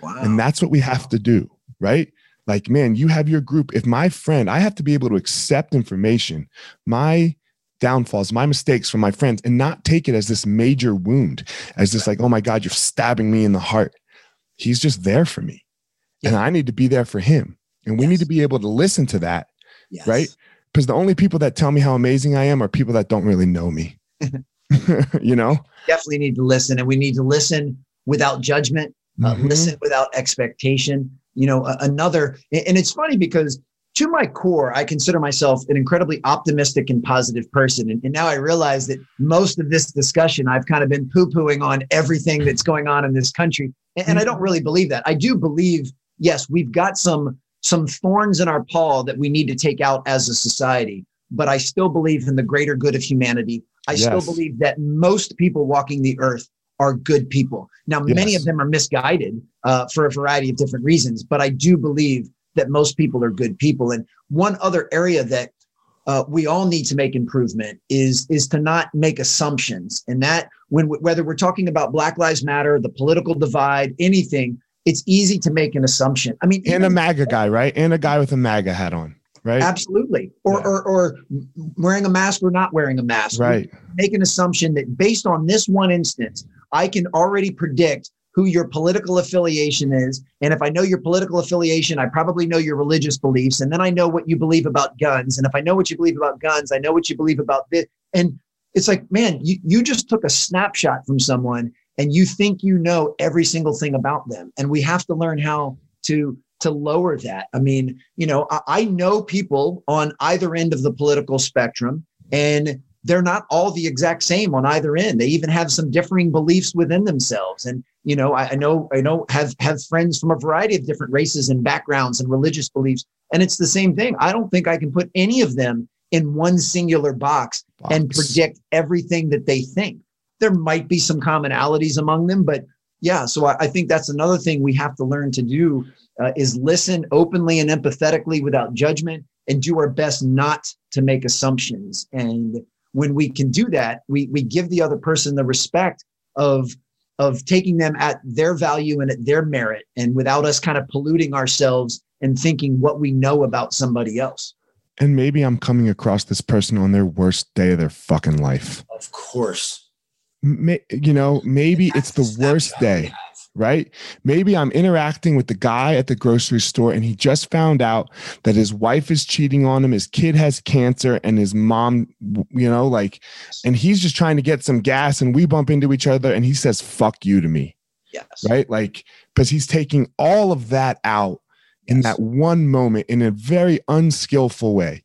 Wow. And that's what we have to do, right? Like, man, you have your group. If my friend, I have to be able to accept information, my downfalls, my mistakes from my friends, and not take it as this major wound, as this, like, oh my God, you're stabbing me in the heart. He's just there for me. And I need to be there for him. And we need to be able to listen to that, yes. right? Because the only people that tell me how amazing I am are people that don't really know me. you know? Definitely need to listen, and we need to listen without judgment, uh, Mhm. listen without expectation. You know, a- another, and it's funny because to my core, I consider myself an incredibly optimistic and positive person. And, and now I realize that most of this discussion, I've kind of been poo pooing on everything that's going on in this country. And, and I don't really believe that. I do believe, yes, we've got some some thorns in our paw that we need to take out as a society. But I still believe in the greater good of humanity. I still believe that most people walking the earth are good people. Now, many of them are misguided uh, for a variety of different reasons, but I do believe that most people are good people. And one other area that uh, we all need to make improvement is is to not make assumptions, and that when whether we're talking about Black Lives Matter, the political divide, anything, it's easy to make an assumption. I mean, And a MAGA guy, right? And a guy with a MAGA hat on, right? absolutely, or, Yeah. or or wearing a mask or not wearing a mask, Right. make an assumption that based on this one instance, I can already predict who your political affiliation is. And if I know your political affiliation, I probably know your religious beliefs. And then I know what you believe about guns. And if I know what you believe about guns, I know what you believe about this. And it's like, man, you, you just took a snapshot from someone and you think you know every single thing about them. And we have to learn how to to lower that. I mean, you know, I, I know people on either end of the political spectrum, and they're not all the exact same on either end. They even have some differing beliefs within themselves. And you know, I, I, know I know have have friends from a variety of different races and backgrounds and religious beliefs, and it's the same thing. I don't think I can put any of them in one singular box, box. and predict everything that they think. There might be some commonalities among them, but yeah. So I, I think that's another thing we have to learn to do uh, is listen openly and empathetically without judgment, and do our best not to make assumptions and when we can do that, we, we give the other person the respect of, of taking them at their value and at their merit and without us kind of polluting ourselves and thinking what we know about somebody else. And maybe I'm coming across this person on their worst day of their fucking life. Of course. May, you know, maybe it's the worst day right? Maybe I'm interacting with the guy at the grocery store and he just found out that his wife is cheating on him, his kid has cancer, and his mom, you know, like, and he's just trying to get some gas and we bump into each other and he says, fuck you to me. Yes. Right. Like, because he's taking all of that out yes. in that one moment in a very unskillful way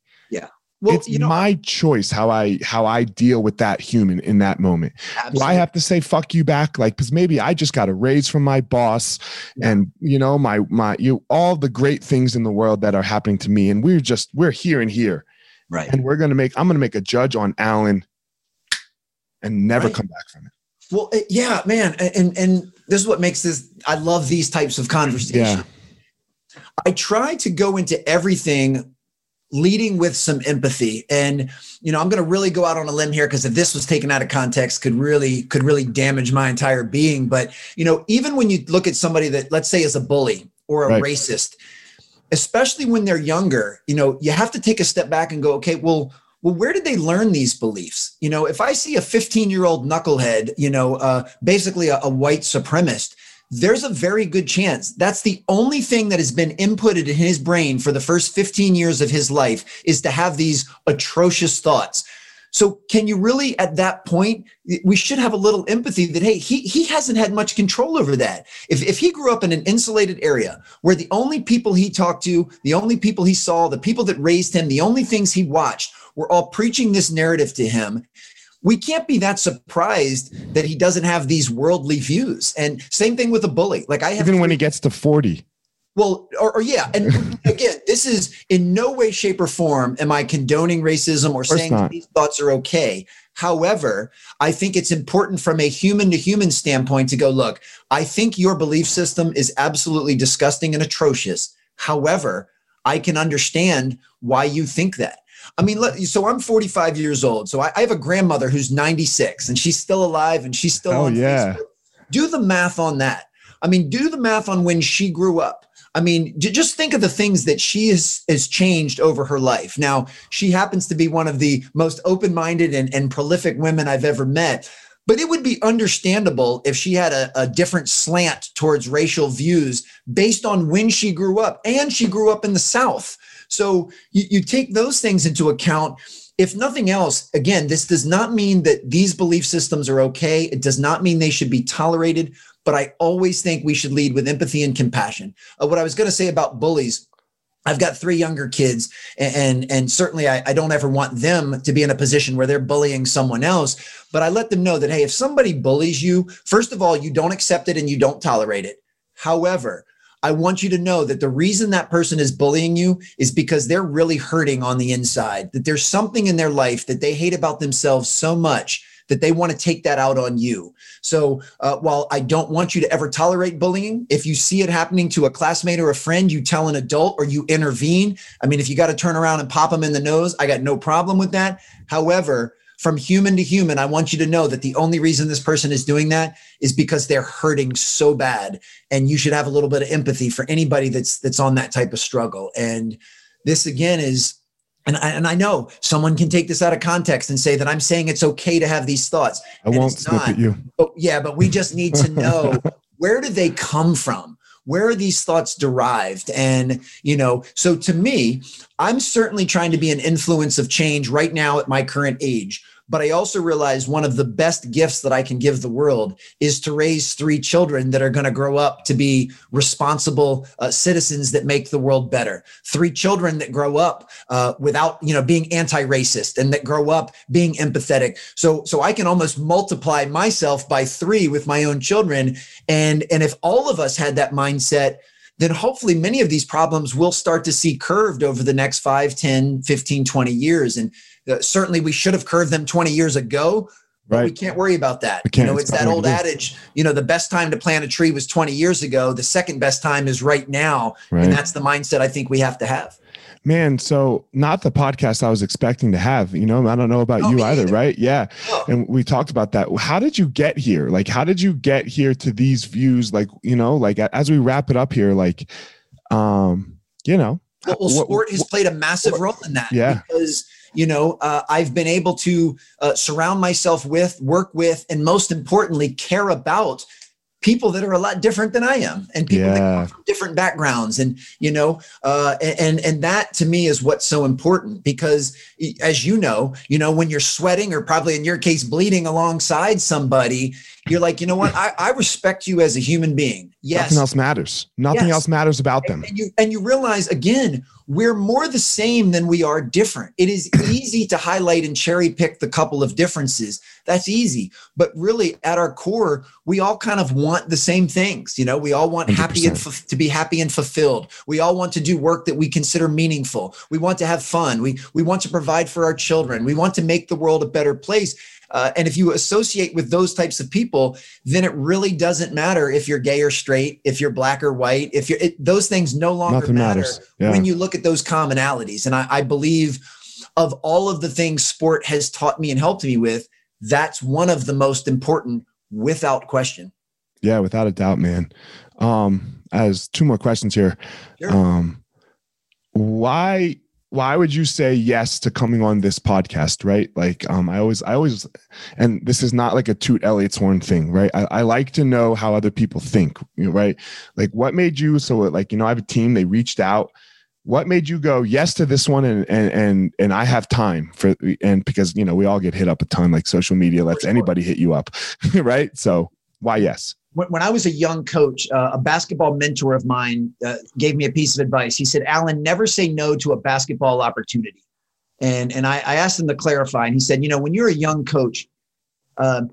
well, it's you know, my choice how I how I deal with that human in that moment. Absolutely. Do I have to say fuck you back? Like, because maybe I just got a raise from my boss, yeah. and you know my my you all the great things in the world that are happening to me, and we're just we're here and here, right? And we're gonna make I'm gonna make a judge on Alan, and never right. come back from it. Well, eh, yeah, man, and and this is what makes this. I love these types of conversations. Yeah. I try to go into everything leading with some empathy. And you know i'm going to really go out on a limb here because if this was taken out of context could really could really damage my entire being. But you know even when you look at somebody that let's say is a bully or a right. racist especially when they're younger you know you have to take a step back and go okay well well where did they learn these beliefs? You know if i see a 15 year old knucklehead you know uh, basically a, a white supremacist there's a very good chance that's the only thing that has been inputted in his brain for the first 15 years of his life is to have these atrocious thoughts. So can you really at that point we should have a little empathy that hey he he hasn't had much control over that. If if he grew up in an insulated area where the only people he talked to, the only people he saw, the people that raised him, the only things he watched were all preaching this narrative to him, we can't be that surprised that he doesn't have these worldly views. And same thing with a bully. Like I have even when he gets to 40. Well, or, or yeah. And again, this is in no way, shape, or form am I condoning racism or saying these thoughts are okay. However, I think it's important from a human to human standpoint to go, look, I think your belief system is absolutely disgusting and atrocious. However, I can understand why you think that. I mean, let, so I'm 45 years old. So I, I, have a grandmother who's 96 and she's still alive and she's still oh, on yeah. Facebook. Do the math on that. I mean, do the math on when she grew up. I mean, just think of the things that she has, has changed over her life. Now, she happens to be one of the most open minded and, and prolific women I've ever met. But it would be understandable if she had a, a, different slant towards racial views based on when she grew up. And she grew up in the South. So you, you take those things into account. If nothing else, again, this does not mean that these belief systems are okay. It does not mean they should be tolerated, but I always think we should lead with empathy and compassion. Uh, what I was going to say about bullies, I've got three younger kids, and and, and certainly I, I, don't ever want them to be in a position where they're bullying someone else. But I let them know that hey, if somebody bullies you, first of all, you don't accept it and you don't tolerate it. However, I want you to know that the reason that person is bullying you is because they're really hurting on the inside, that there's something in their life that they hate about themselves so much that they want to take that out on you. So uh, while I don't want you to ever tolerate bullying, if you see it happening to a classmate or a friend, you tell an adult or you intervene. I mean, if you got to turn around and pop them in the nose, I got no problem with that. However, from human to human, I want you to know that the only reason this person is doing that is because they're hurting so bad. And you should have a little bit of empathy for anybody that's that's on that type of struggle. And this again is and I, and I know someone can take this out of context and say that I'm saying it's okay to have these thoughts. I won't snip at you. But yeah, but we just need to know where do they come from? Where are these thoughts derived? And, you know, so to me, I'm certainly trying to be an influence of change right now at my current age. But I also realized one of the best gifts that I can give the world is to raise three children that are going to grow up to be responsible uh, citizens that make the world better. Three children that grow up uh, without, you know, being anti-racist and that grow up being empathetic. So, so I can almost multiply myself by three with my own children. And, and if all of us had that mindset, then hopefully many of these problems will start to see curved over the next 5, 10, 15, 20 years. And uh, certainly we should have curved them 20 years ago. But right. we can't worry about that. You know, it's, it's that old adage, you know, the best time to plant a tree was 20 years ago. The second best time is right now. Right. And that's the mindset I think we have to have. Man, so not the podcast I was expecting to have. You know, I don't know about you either, either, right? Yeah. Oh. And we talked about that. How did you get here? Like, how did you get here to these views? Like, you know, like as we wrap it up here, like, um, you know, well, sport what, has played a massive what, role in that. Yeah. Because you know uh, i've been able to uh, surround myself with work with and most importantly care about people that are a lot different than I am and people yeah. that come from different backgrounds. And, you know, uh, and, and that to me is what's so important because as you know, you know, when you're sweating or probably in your case, bleeding alongside somebody, you're like, you know what? I, I respect you as a human being. Yes. Nothing else matters. Nothing yes. else matters about them. And, you and you realize again, we're more the same than we are different. It is easy to highlight and cherry pick the couple of differences. That's easy. But really at our core, we all kind of want the same things. You know, we all want 100%. happy and to be happy and fulfilled. We all want to do work that we consider meaningful. We want to have fun. We we want to provide for our children. We want to make the world a better place. Uh, and if you associate with those types of people, then it really doesn't matter if you're gay or straight, if you're black or white, if you're it, those things no longer Nothing matter yeah. when you look at those commonalities. And I, I believe of all of the things sport has taught me and helped me with, that's one of the most important without question. Yeah, without a doubt, man. Um, as two more questions here. Sure. Um, why why would you say yes to coming on this podcast right? Like um i always i always and this is not like a toot elliot's horn thing right? I, I like to know how other people think you know, right? Like what made you so like you know i have a team they reached out. What made you go yes to this one and and and and i have time for and because you know we all get hit up a ton like social media lets anybody hit you up right? So why yes when, I was a young coach, uh, a basketball mentor of mine uh, gave me a piece of advice. He said, Alan, never say no to a basketball opportunity. And, and I, I asked him to clarify. And he said, you know, when you're a young coach, uh,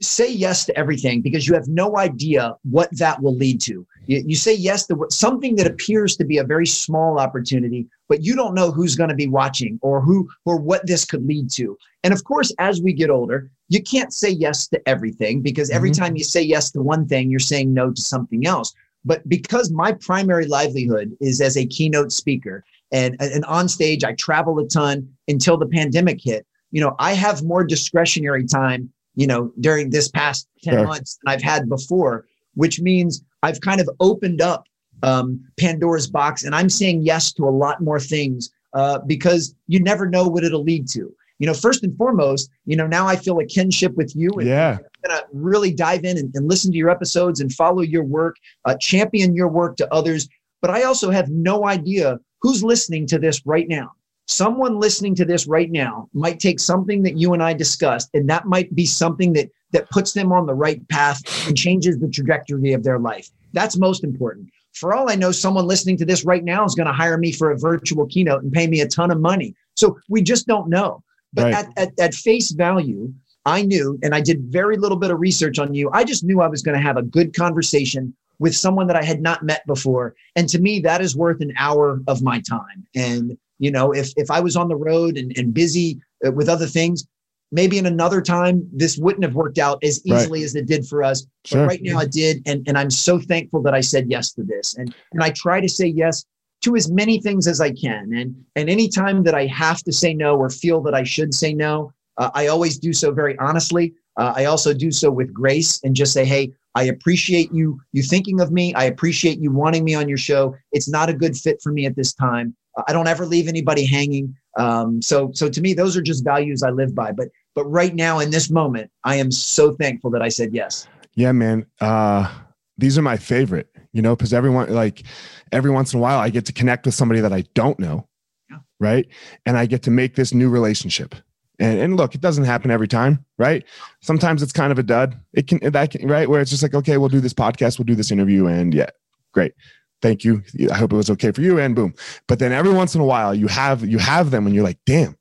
say yes to everything because you have no idea what that will lead to. You, you say yes to something that appears to be a very small opportunity, but you don't know who's going to be watching or who or what this could lead to. And of course, as we get older, you can't say yes to everything because every mm-hmm. time you say yes to one thing, you're saying no to something else. But because my primary livelihood is as a keynote speaker and, and on stage, I travel a ton until the pandemic hit. You know, I have more discretionary time, you know, during this past 10 sure. months than I've had before, which means I've kind of opened up um, Pandora's box and I'm saying yes to a lot more things uh, because you never know what it'll lead to you know, first and foremost, you know, now I feel a kinship with you. And yeah. I'm going to really dive in and, and, listen to your episodes and follow your work, uh, champion your work to others. But I also have no idea who's listening to this right now. Someone listening to this right now might take something that you and I discussed, and that might be something that that puts them on the right path and changes the trajectory of their life. That's most important. For all I know, someone listening to this right now is going to hire me for a virtual keynote and pay me a ton of money. So we just don't know. But right. at, at, at face value, I knew, and I did very little bit of research on you. I just knew I was going to have a good conversation with someone that I had not met before. And to me, that is worth an hour of my time. And, you know, if, if I was on the road and, and busy uh, with other things, maybe in another time, this wouldn't have worked out as easily right. as it did for us. Sure. But right now it did. And, and I'm so thankful that I said yes to this. And, and I try to say yes to as many things as I can. And and anytime that I have to say no or feel that I should say no, uh, I always do so very honestly. Uh, I also do so with grace and just say, hey, I appreciate you you thinking of me. I appreciate you wanting me on your show. It's not a good fit for me at this time. I don't ever leave anybody hanging. Um, so so to me, those are just values I live by. But but right now in this moment, I am so thankful that I said yes. Yeah, man. Uh, these are my favorite. You know, because everyone like every once in a while I get to connect with somebody that I don't know. Yeah. Right. And I get to make this new relationship. And, and look, it doesn't happen every time, right? Sometimes it's kind of a dud. It can that can, right where it's just like, okay, we'll do this podcast, we'll do this interview, and yeah, great. Thank you. I hope it was okay for you, and boom. But then every once in a while, you have you have them, and you're like, damn,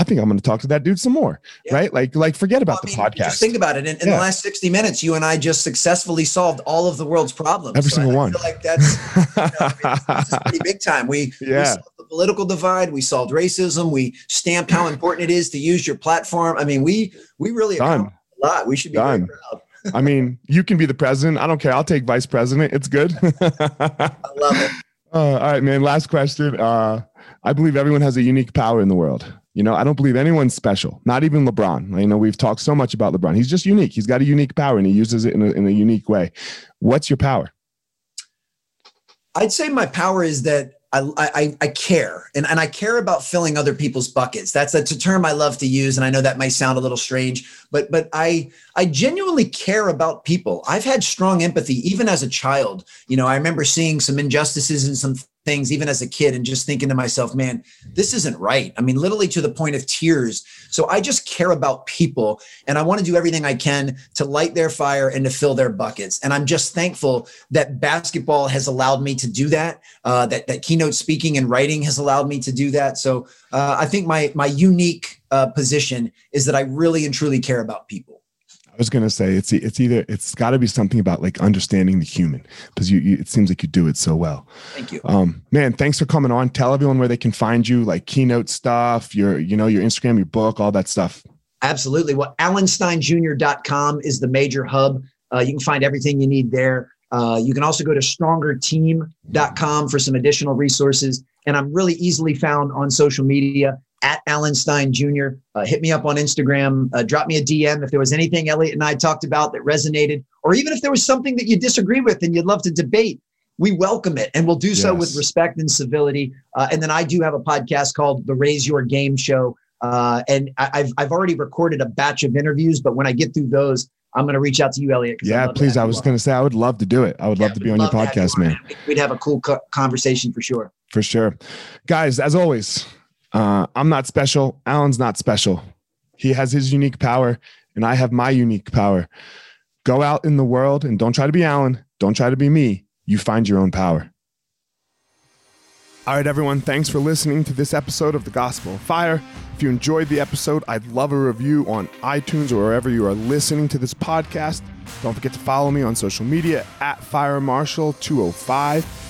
I think I'm going to talk to that dude some more, yeah. right? Like, like forget about well, I mean, the podcast. Just think about it. In, in yeah. the last 60 minutes, you and I just successfully solved all of the world's problems. Every so single I, one. I feel like that's you know, I mean, pretty big time. We, yeah. we solved the political divide. We solved racism. We stamped how important it is to use your platform. I mean, we we really done a lot. We should be done. proud. I mean, you can be the president. I don't care. I'll take vice president. It's good. I love it. Uh, all right, man. Last question. Uh, I believe everyone has a unique power in the world. You know, I don't believe anyone's special, not even LeBron. You know, we've talked so much about LeBron. He's just unique. He's got a unique power and he uses it in a, in a unique way. What's your power? I'd say my power is that I, I, I care and, and I care about filling other people's buckets. That's a, a term I love to use. And I know that might sound a little strange, but, but I, I genuinely care about people. I've had strong empathy, even as a child. You know, I remember seeing some injustices and some things even as a kid and just thinking to myself, man, this isn't right. I mean, literally to the point of tears. So I just care about people and I want to do everything I can to light their fire and to fill their buckets. And I'm just thankful that basketball has allowed me to do that, uh, that, that keynote speaking and writing has allowed me to do that. So uh, I think my, my unique uh, position is that I really and truly care about people was gonna say it's it's either it's got to be something about like understanding the human because you, you, it seems like you do it so well. Thank you, um, man. Thanks for coming on. Tell everyone where they can find you, like keynote stuff, your you know your Instagram, your book, all that stuff. Absolutely. Well, alansteinjr.com is the major hub. Uh, you can find everything you need there. Uh, you can also go to strongerteam.com for some additional resources. And I'm really easily found on social media at Alan Stein Jr. Uh, hit me up on Instagram. Uh, drop me a DM if there was anything Elliot and I talked about that resonated, or even if there was something that you disagree with and you'd love to debate. We welcome it, and we'll do so yes. with respect and civility. Uh, and then I do have a podcast called the Raise Your Game Show, uh, and I, have I've already recorded a batch of interviews. But when I get through those, I'm going to reach out to you, Elliot. Yeah, please. I was going to say I would love to do it. I would yeah, love to be on your podcast, man. We'd have a cool co- conversation for sure. For sure, guys. As always, uh, I'm not special. Alan's not special. He has his unique power, and I have my unique power. Go out in the world and don't try to be Alan. Don't try to be me. You find your own power. All right, everyone, thanks for listening to this episode of The Gospel of Fire. If you enjoyed the episode, I'd love a review on iTunes or wherever you are listening to this podcast. Don't forget to follow me on social media at Fire Marshall 205